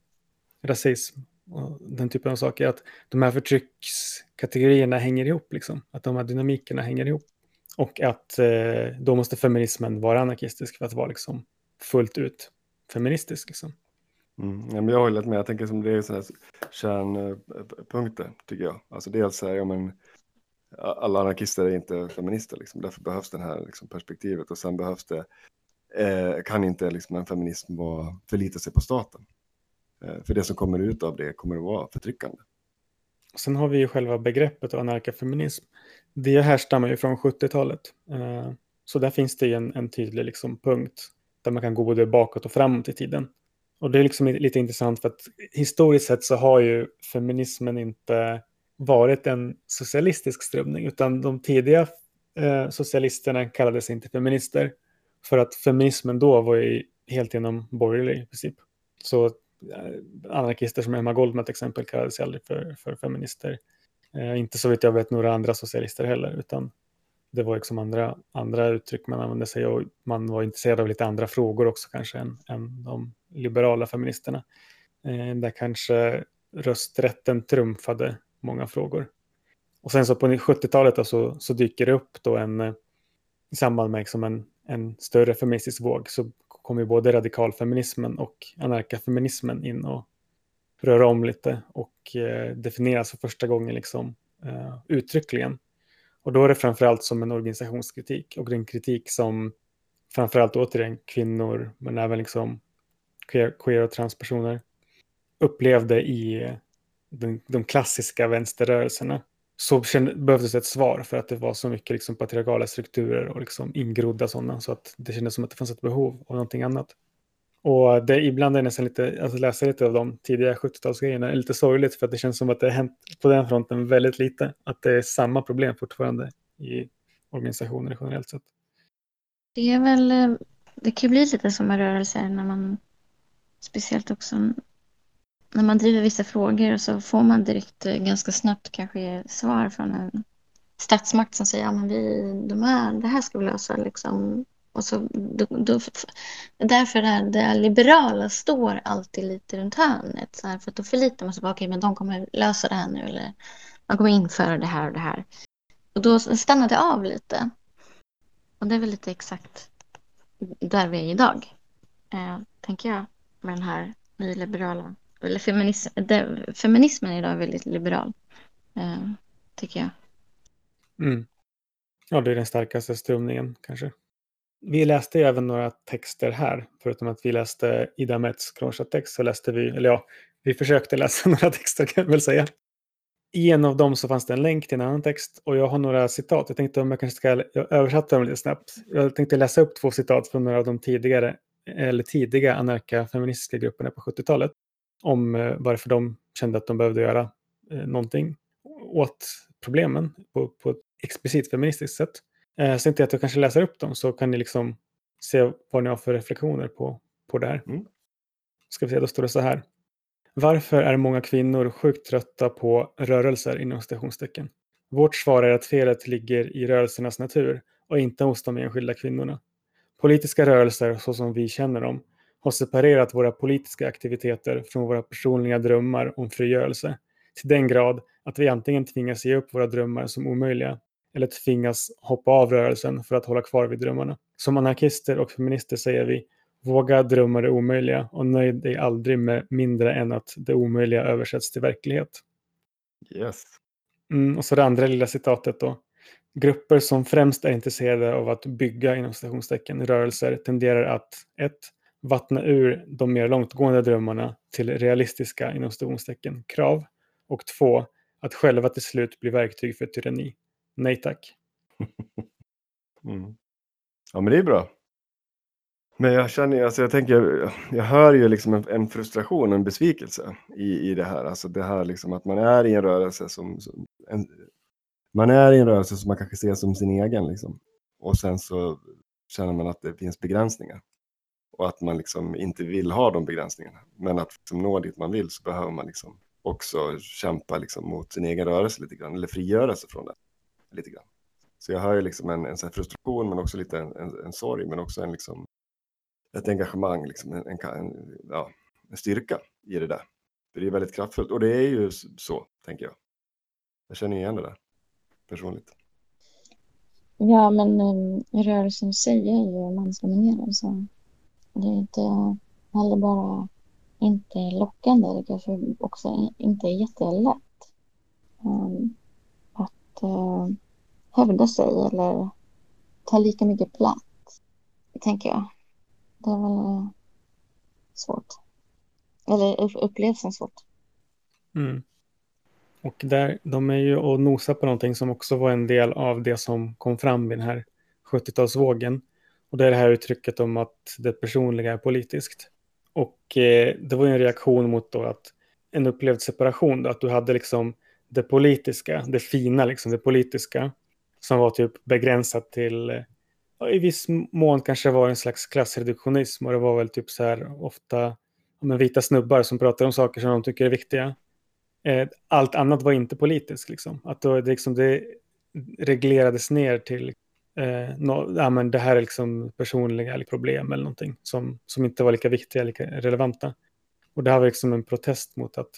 rasism och den typen av saker. Att de här förtryckskategorierna hänger ihop, liksom. att de här dynamikerna hänger ihop. Och att eh, då måste feminismen vara anarkistisk för att vara liksom, fullt ut feministisk. Liksom. Mm. Ja, men jag håller med. Jag tänker som det är sådana kärnpunkter tycker jag. Alltså dels är ja, men, alla anarkister är inte feminister. Liksom. Därför behövs det här liksom, perspektivet. Och sen behövs det, eh, kan inte liksom, en feminism vara, förlita sig på staten. Eh, för det som kommer ut av det kommer att vara förtryckande. Sen har vi ju själva begreppet anarkafeminism. Det härstammar ju från 70-talet. Eh, Så där finns det ju en, en tydlig liksom, punkt där man kan gå både bakåt och framåt i tiden. Och det är liksom lite intressant för att historiskt sett så har ju feminismen inte varit en socialistisk strömning utan de tidiga eh, socialisterna kallades inte feminister för att feminismen då var ju helt genom borgerlig i princip. Så eh, anarkister som Emma Goldman till exempel kallades aldrig för, för feminister. Eh, inte så vet jag vet några andra socialister heller utan det var liksom andra, andra uttryck man använde sig och man var intresserad av lite andra frågor också kanske än, än de liberala feministerna. Eh, där kanske rösträtten trumfade många frågor. Och sen så på 70-talet så, så dyker det upp då en, eh, i samband med liksom en, en större feministisk våg så kommer både radikalfeminismen och anarkafeminismen in och röra om lite och eh, definieras för första gången liksom eh, uttryckligen. Och då är det framförallt som en organisationskritik och den kritik som framförallt återigen kvinnor men även liksom queer, queer och transpersoner upplevde i eh, de, de klassiska vänsterrörelserna så behövdes ett svar för att det var så mycket liksom patriarkala strukturer och liksom ingrodda sådana så att det kändes som att det fanns ett behov av någonting annat. Och det, ibland är det nästan lite, alltså läsa lite av de tidiga 70-talsgrejerna är lite sorgligt för att det känns som att det har hänt på den fronten väldigt lite. Att det är samma problem fortfarande i organisationer generellt sett. Det är väl, eh, det kan ju bli lite som en rörelse när man, speciellt också när man driver vissa frågor så får man direkt eh, ganska snabbt kanske svar från en statsmakt som säger att ja, de här, det här ska vi lösa. Liksom. Och så, då, då, därför är det liberala står alltid lite runt hörnet. Så här, för då förlitar man sig på att okay, men de kommer lösa det här nu eller man kommer införa det här och det här. Och då stannar det av lite. Och det är väl lite exakt där vi är idag. Eh, tänker jag med den här nyliberala eller feminism, det, feminismen idag är väldigt liberal, eh, tycker jag. Mm. Ja, det är den starkaste strömningen kanske. Vi läste ju även några texter här, förutom att vi läste Ida Mets text så läste vi, eller ja, vi försökte läsa några texter kan jag väl säga. I en av dem så fanns det en länk till en annan text och jag har några citat. Jag tänkte om jag kanske ska jag översätta dem lite snabbt. Jag tänkte läsa upp två citat från några av de tidigare, eller tidiga anarka-feministiska grupperna på 70-talet om eh, varför de kände att de behövde göra eh, någonting åt problemen på, på ett explicit feministiskt sätt. Eh, så jag att jag kanske läser upp dem så kan ni liksom se vad ni har för reflektioner på, på det här. Mm. Ska vi se, då står det så här. Varför är många kvinnor sjukt trötta på rörelser inom stationstecken? Vårt svar är att felet ligger i rörelsernas natur och inte hos de enskilda kvinnorna. Politiska rörelser så som vi känner dem har separerat våra politiska aktiviteter från våra personliga drömmar om frigörelse till den grad att vi antingen tvingas ge upp våra drömmar som omöjliga eller tvingas hoppa av rörelsen för att hålla kvar vid drömmarna. Som anarkister och feminister säger vi Våga drömma det omöjliga och nöj dig aldrig med mindre än att det omöjliga översätts till verklighet. Yes. Mm, och så det andra lilla citatet då. Grupper som främst är intresserade av att bygga inom citationstecken rörelser tenderar att 1 vattna ur de mer långtgående drömmarna till realistiska inom stationstecken krav. Och två, att själva till slut bli verktyg för tyranni. Nej tack. Mm. Ja men det är bra. Men jag känner, alltså jag tänker, jag hör ju liksom en, en frustration, en besvikelse i, i det här. Alltså det här liksom att man är i en rörelse som, som en, man är i en rörelse som man kanske ser som sin egen liksom. Och sen så känner man att det finns begränsningar och att man liksom inte vill ha de begränsningarna. Men att liksom nå dit man vill så behöver man liksom också kämpa liksom mot sin egen rörelse lite grann, eller frigöra sig från det lite grann. Så jag har ju liksom en, en frustration, men också lite en, en, en sorg, men också en liksom, ett engagemang, liksom, en, en, ja, en styrka i det där. För det är väldigt kraftfullt, och det är ju så, tänker jag. Jag känner igen det där personligt. Ja, men um, rörelsen säger ju mansdominerad, så det är inte heller bara inte lockande. Det kanske också inte är jättelätt um, att uh, hävda sig eller ta lika mycket plats, tänker jag. Det är väl eh, svårt. Eller upplevs som svårt. Mm. Och där, de är ju och nosar på någonting som också var en del av det som kom fram vid den här 70-talsvågen. Och det är det här uttrycket om att det personliga är politiskt. Och eh, det var ju en reaktion mot då att en upplevd separation, då, att du hade liksom det politiska, det fina, liksom det politiska, som var typ begränsat till, eh, ja, i viss mån kanske var en slags klassreduktionism och det var väl typ så här ofta men vita snubbar som pratar om saker som de tycker är viktiga. Eh, allt annat var inte politiskt, liksom. Att då, det, liksom, det reglerades ner till eh, no, ja, men det här är liksom personliga problem eller någonting som, som inte var lika viktiga, lika relevanta. Och det här var liksom en protest mot att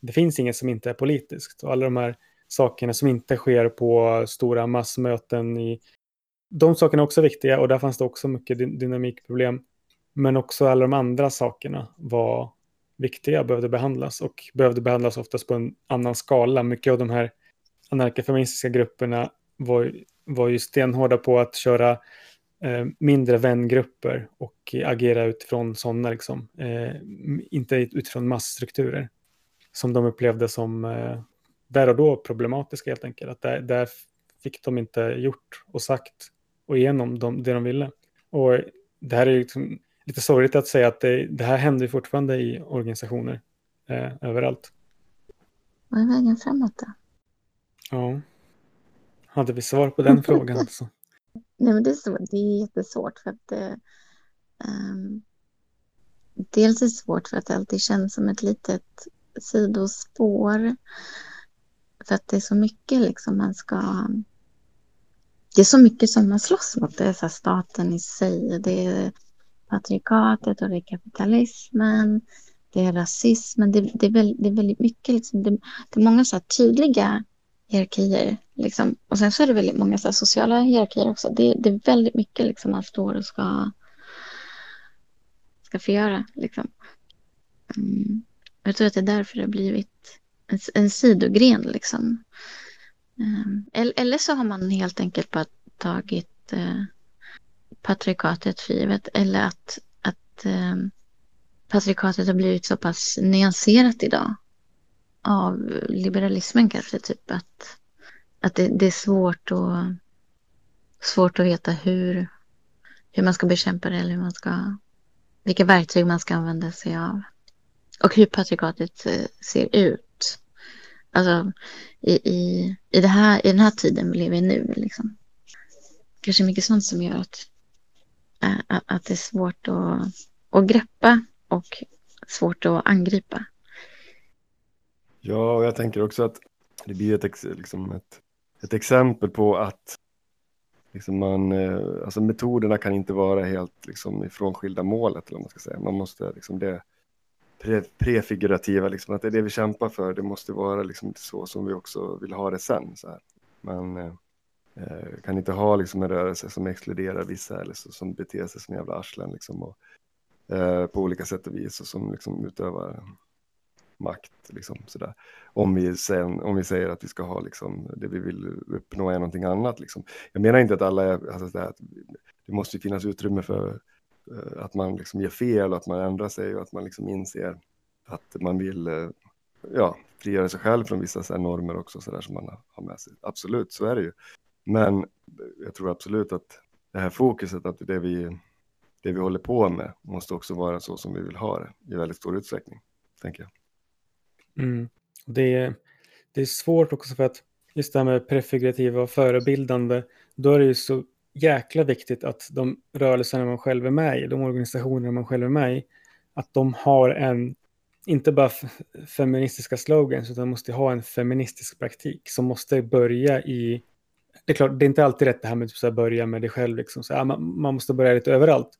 det finns inget som inte är politiskt. Och alla de här sakerna som inte sker på stora massmöten, i, de sakerna är också viktiga och där fanns det också mycket dynamikproblem. Men också alla de andra sakerna var viktiga, behövde behandlas och behövde behandlas oftast på en annan skala. Mycket av de här anarkofeministiska grupperna var, var ju stenhårda på att köra eh, mindre vängrupper och agera utifrån sådana, liksom. Eh, inte utifrån massstrukturer som de upplevde som eh, där och då problematiska helt enkelt. Att där, där fick de inte gjort och sagt och igenom de, det de ville. Och det här är liksom lite sorgligt att säga att det, det här händer fortfarande i organisationer eh, överallt. Vad är vägen framåt då? Ja. Hade vi svar på den frågan alltså? Nej, men det är, så, det är jättesvårt för att det, um, dels är det svårt för att det alltid känns som ett litet sidospår. För att det är så mycket liksom man ska... Det är så mycket som man slåss mot. Det är så staten i sig. Det är patriarkatet och det är kapitalismen. Det är rasismen. Det, det, är, väldigt, det är väldigt mycket. Liksom, det, det är många så tydliga hierarkier. Liksom. Och sen så är det väldigt många så sociala hierarkier också. Det, det, är väldigt mycket liksom, man står och ska, ska förgöra. Liksom. Mm. Jag tror att det är därför det har blivit en, en sidogren. Liksom. Ehm, mm. eller, eller så har man helt enkelt bara tagit eh, patriarkatet för givet. Eller att, att eh, patriarkatet har blivit så pass nyanserat idag av liberalismen kanske. Typ att, att det, det, är svårt att, svårt att veta hur, hur man ska bekämpa det eller hur man ska, vilka verktyg man ska använda sig av. Och hur patriarkatet eh, ser ut. Alltså i, i, i, det här, i den här tiden vi lever i nu. Liksom. Kanske mycket sånt som gör att, att, att det är svårt att, att greppa och svårt att angripa. Ja, och jag tänker också att det blir ett, ex, liksom ett, ett exempel på att liksom man, eh, alltså metoderna kan inte vara helt liksom ifrånskilda målet. Eller man, ska säga. man måste, liksom det pre, prefigurativa, liksom, att det är det vi kämpar för, det måste vara liksom så som vi också vill ha det sen. Så här. Man eh, eh kan inte ha liksom en rörelse som exkluderar vissa eller så, som beter sig som jävla arslen liksom, och, eh, på olika sätt och vis och som liksom utövar makt. Liksom, sådär. Om, vi sen, om vi säger att vi ska ha liksom, det vi vill uppnå är någonting annat. Liksom. Jag menar inte att alla är, alltså, sådär, att det måste finnas utrymme för uh, att man liksom ger fel och att man ändrar sig och att man liksom inser att man vill uh, ja, frigöra sig själv från vissa så normer också så där, som man har med sig. Absolut, så är det ju. Men jag tror absolut att det här fokuset, att det vi, det vi håller på med måste också vara så som vi vill ha det i väldigt stor utsträckning, tänker jag. Mm. Det, är, det är svårt också för att just det här med prefigurativa och förebildande, då är det ju så jäkla viktigt att de rörelserna man själv är med i, de organisationer man själv är med i, att de har en, inte bara feministiska slogans, utan måste ha en feministisk praktik som måste börja i, det är klart, det är inte alltid rätt det här med typ att börja med dig själv, liksom. så, ja, man, man måste börja lite överallt.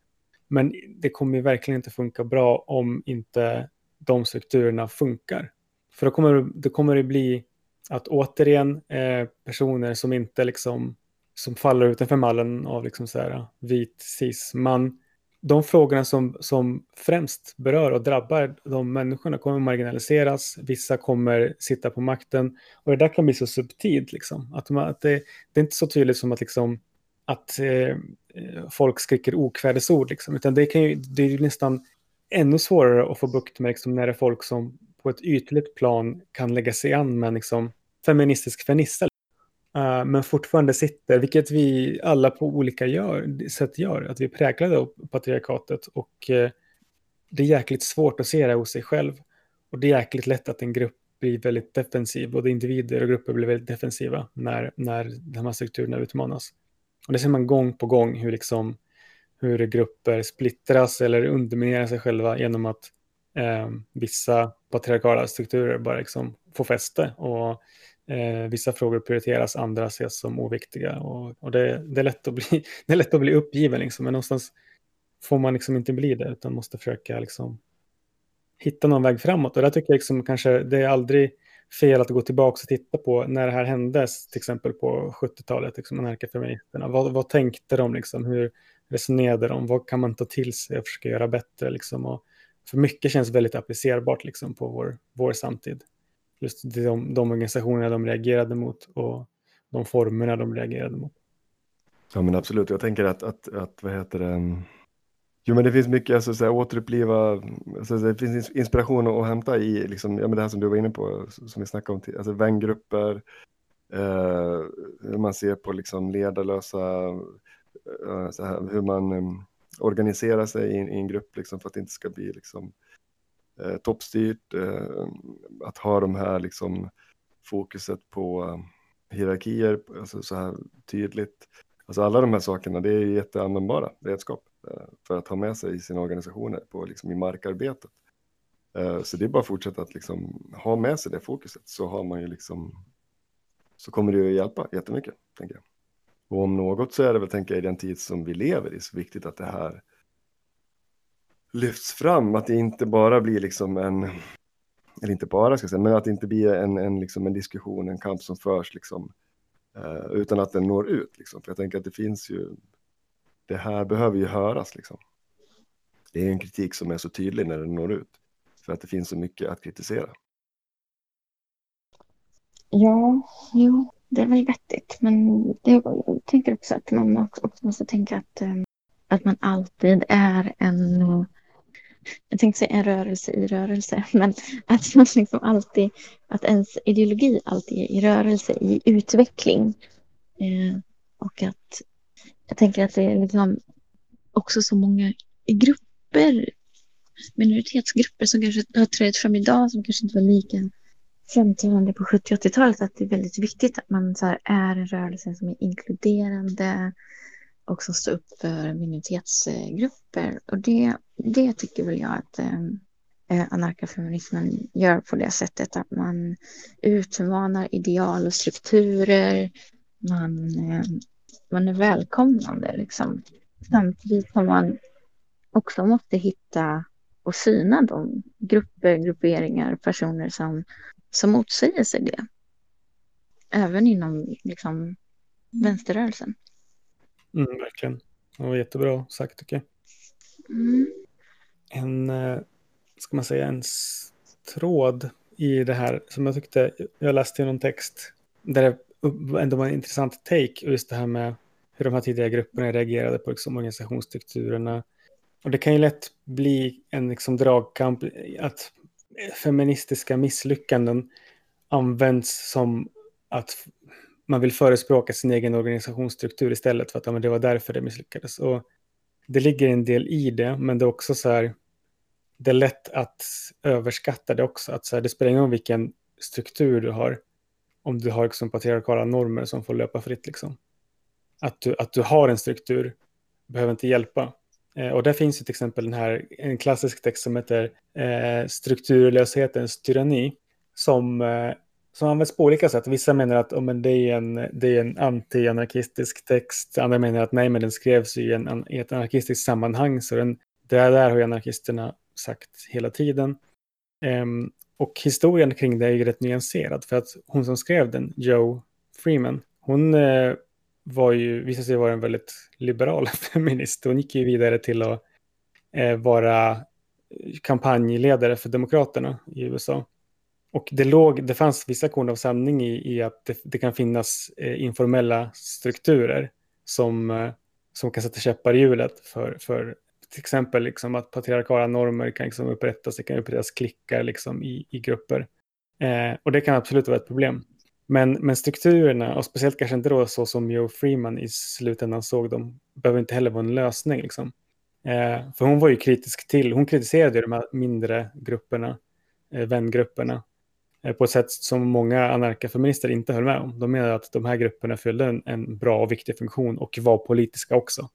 Men det kommer ju verkligen inte funka bra om inte de strukturerna funkar. För då kommer det kommer det bli att återigen eh, personer som inte liksom som faller utanför mallen av liksom så här, vit cis man. De frågorna som, som främst berör och drabbar de människorna kommer marginaliseras. Vissa kommer sitta på makten och det där kan bli så subtilt liksom. Att, man, att det, det, är inte så tydligt som att liksom att eh, folk skriker okvädesord liksom, utan det kan ju, det är ju nästan ännu svårare att få bukt med liksom, när det är folk som på ett ytligt plan kan lägga sig an med liksom, feministisk fernissa. Uh, men fortfarande sitter, vilket vi alla på olika gör, sätt gör, att vi är präglade av patriarkatet och uh, det är jäkligt svårt att se det hos sig själv. Och det är jäkligt lätt att en grupp blir väldigt defensiv, både individer och grupper blir väldigt defensiva när, när de här strukturerna utmanas. Och det ser man gång på gång hur, liksom, hur grupper splittras eller underminerar sig själva genom att eh, vissa patriarkala strukturer bara liksom får fäste och eh, vissa frågor prioriteras, andra ses som oviktiga. Och, och det, det, är lätt att bli, det är lätt att bli uppgiven, liksom, men någonstans får man liksom inte bli det, utan måste försöka liksom, hitta någon väg framåt. Och där tycker jag liksom kanske det är aldrig fel att gå tillbaka och titta på när det här hände, till exempel på 70-talet, liksom, anarkafeministerna. Vad, vad tänkte de, liksom, hur resonerade de, vad kan man ta till sig och försöka göra bättre? Liksom, och för mycket känns väldigt applicerbart liksom, på vår, vår samtid. Just de, de organisationerna de reagerade mot och de formerna de reagerade mot. Ja men absolut, jag tänker att, att, att vad heter det, Jo, men det finns mycket, alltså, så här, återuppliva, alltså, det finns inspiration att hämta i liksom, ja, men det här som du var inne på, som vi snackade om, alltså vängrupper, eh, hur man ser på liksom, ledarlösa, eh, så här, hur man eh, organisera sig i, i, en grupp liksom, för att det inte ska bli liksom, eh, toppstyrt, eh, att ha de här liksom, fokuset på eh, hierarkier, alltså, så här tydligt. Alltså alla de här sakerna, det är jätteanvändbara redskap. Eh, för att ha med sig i sina organisationer på, liksom, i markarbetet. Eh, så det är bara att fortsätta att liksom, ha med sig det fokuset så har man ju liksom så kommer det ju hjälpa jättemycket, tänker jag. Och om något så är det väl, tänker jag, i den tid som vi lever i så viktigt att det här lyfts fram, att det inte bara blir liksom en, eller inte bara ska jag säga, men att det inte blir en, en, liksom en diskussion, en kamp som förs liksom, eh, utan att den når ut. Liksom. För jag tänker att det finns ju det här behöver ju höras liksom. Det är en kritik som är så tydlig när den når ut. För att det finns så mycket att kritisera. Ja, jo, det är väl vettigt. Men det, jag tänker också att man också måste tänka att, eh, att man alltid är en eh, jag tänkte säga en rörelse i rörelse, men att man liksom alltid, att ens ideologi alltid är i rörelse, i utveckling. Eh, och att jag tänker att det är liksom också så många grupper, minoritetsgrupper som kanske har trätt fram idag som kanske inte var lika framträdande på 70 80-talet. Att det är väldigt viktigt att man så är en rörelse som är inkluderande och som står upp för minoritetsgrupper. Och det, det tycker väl jag att eh, eh, anarkafeminismen gör på det sättet att man utmanar ideal och strukturer. Man eh, man är välkomnande liksom. Samtidigt som man också måste hitta och syna de grupper, grupperingar, personer som, som motsäger sig det. Även inom liksom, vänsterrörelsen. Mm, verkligen. Det var jättebra sagt tycker jag. Mm. En, eh, ska man säga, en tråd i det här som jag tyckte, jag läste i någon text där det ändå var en intressant take, just det här med hur de här tidigare grupperna reagerade på liksom, organisationsstrukturerna. Och det kan ju lätt bli en liksom, dragkamp, att feministiska misslyckanden används som att man vill förespråka sin egen organisationsstruktur istället för att ja, men det var därför det misslyckades. Och det ligger en del i det, men det är också så här, det är lätt att överskatta det också. Att så här, det spelar ingen roll vilken struktur du har, om du har liksom patriarkala normer som får löpa fritt. Liksom. Att, du, att du har en struktur behöver inte hjälpa. Eh, och där finns ju till exempel den här, en klassisk text som heter eh, Strukturlöshetens tyranni, som, eh, som används på olika sätt. Vissa menar att oh, men det är en, det är en anti-anarkistisk text, andra menar att nej, men den skrevs i, en, i ett anarkistiskt sammanhang, så den, det där har ju anarkisterna sagt hela tiden. Um, och historien kring det är ju rätt nyanserad för att hon som skrev den, Joe Freeman, hon eh, var ju, visade sig vara en väldigt liberal feminist. Hon gick ju vidare till att eh, vara eh, kampanjledare för Demokraterna i USA. Och det, låg, det fanns vissa korn av sanning i, i att det, det kan finnas eh, informella strukturer som, eh, som kan sätta käppar i hjulet för, för till exempel liksom att patriarkala normer kan liksom upprättas, det kan upprättas klickar liksom i, i grupper. Eh, och det kan absolut vara ett problem. Men, men strukturerna, och speciellt kanske inte då så som Joe Freeman i slutändan såg dem, behöver inte heller vara en lösning. Liksom. Eh, för hon var ju kritisk till, hon kritiserade de här mindre grupperna, eh, vängrupperna, eh, på ett sätt som många anarkafeminister inte höll med om. De menade att de här grupperna fyllde en, en bra och viktig funktion och var politiska också.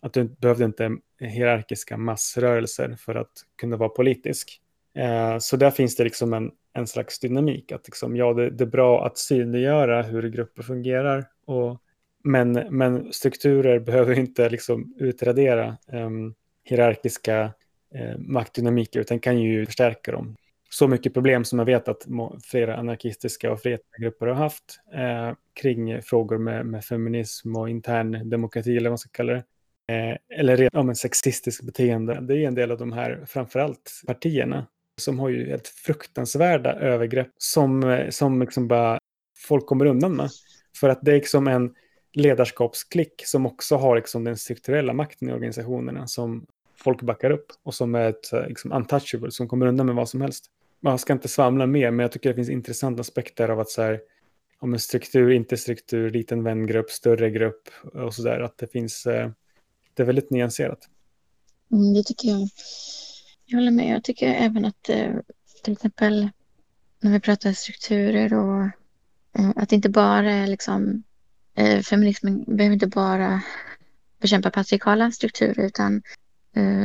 Att du behövde inte hierarkiska massrörelser för att kunna vara politisk. Eh, så där finns det liksom en, en slags dynamik. Att liksom, ja, det, det, är bra att synliggöra hur grupper fungerar. Och, men, men strukturer behöver inte liksom utradera eh, hierarkiska eh, maktdynamiker utan kan ju förstärka dem. Så mycket problem som jag vet att flera anarkistiska och frihetsgrupper grupper har haft eh, kring frågor med, med, feminism och intern demokrati eller vad man ska kalla det. Eh, eller ja, sexistiskt beteende. Det är en del av de här, framförallt partierna, som har ju helt fruktansvärda övergrepp som, eh, som liksom bara folk kommer undan med. För att det är liksom en ledarskapsklick som också har liksom den strukturella makten i organisationerna som folk backar upp och som är ett eh, liksom, untouchable som kommer undan med vad som helst. Man ska inte svamla mer, men jag tycker det finns intressanta aspekter av att så här, om en struktur, inte struktur, liten vängrupp, större grupp och så där, att det finns, eh, det är väldigt nyanserat. Mm, det tycker jag. Jag håller med. Jag tycker även att eh, till exempel när vi pratar strukturer och eh, att det inte bara är liksom eh, feminismen behöver inte bara bekämpa patriarkala strukturer utan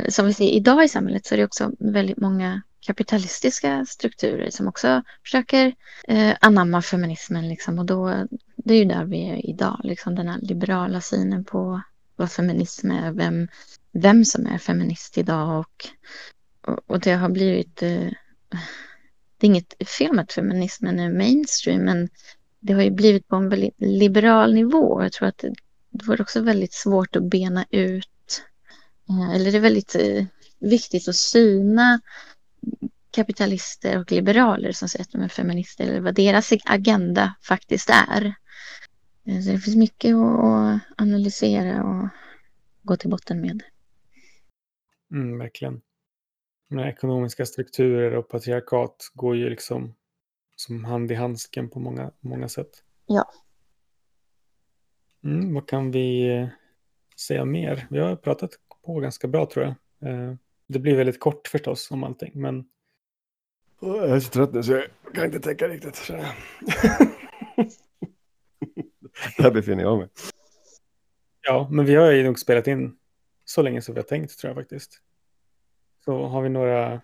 som vi ser idag i samhället så är det också väldigt många kapitalistiska strukturer som också försöker anamma feminismen liksom och då det är ju där vi är idag liksom den här liberala synen på vad feminism är, vem, vem som är feminist idag och och det har blivit... Eh, det är inget fel med att feminismen är mainstream, men det har ju blivit på en väldigt liberal nivå. Jag tror att det, det var också väldigt svårt att bena ut, eh, eller det är väldigt eh, viktigt att syna kapitalister och liberaler som säger att de är feminister, eller vad deras agenda faktiskt är. Eh, så det finns mycket att analysera och gå till botten med. Mm, verkligen ekonomiska strukturer och patriarkat går ju liksom som hand i handsken på många, många sätt. Ja. Mm, vad kan vi eh, säga mer? Vi har pratat på ganska bra tror jag. Eh, det blir väldigt kort förstås om allting, men... Jag är så trött nu så jag kan inte tänka riktigt. Där befinner jag mig. Ja, men vi har ju nog spelat in så länge som vi har tänkt tror jag faktiskt. Så har vi några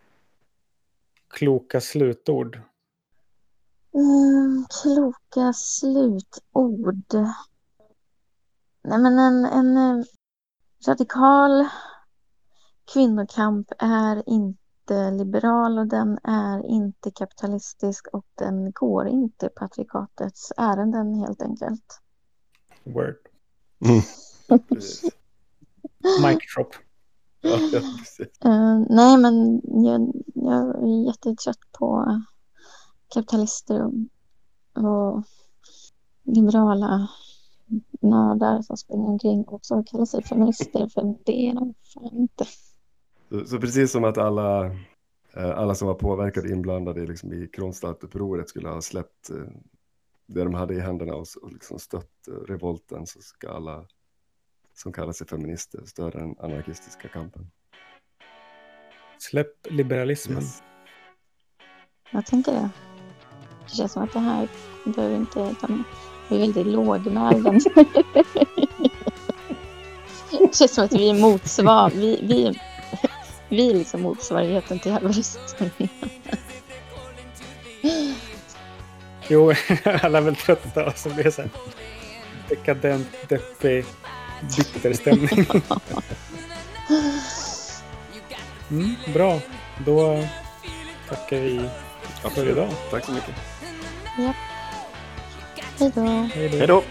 kloka slutord? Mm, kloka slutord. Nej, men en, en eh, radikal kvinnokamp är inte liberal och den är inte kapitalistisk och den går inte patriarkatets ärenden helt enkelt. Word. Mm. Mic drop. Ja, uh, nej, men jag, jag är jättetrött på kapitalister och, och liberala nördar som springer omkring och så kallar sig feminister, för det är de fan inte. Så, så, precis som att alla, eh, alla som var påverkade inblandade liksom i Kronstadtupproret skulle ha släppt eh, det de hade i händerna och, och liksom stött revolten så ska alla som kallar sig feminister stödja den anarkistiska kampen. Släpp liberalismen. Yes. Jag tänker det. Det känns som att det här behöver inte. Vi är väldigt lågmälda. det känns som att vi är motsvar. Vi, vi, vi är liksom motsvarigheten till Halloween. jo, alla är väl trötta och så blir det så här dekadent, deppig, bitter stämning. Mm, bra, då tackar vi för idag. Tack så mycket. Ja. Hej då. Hej då.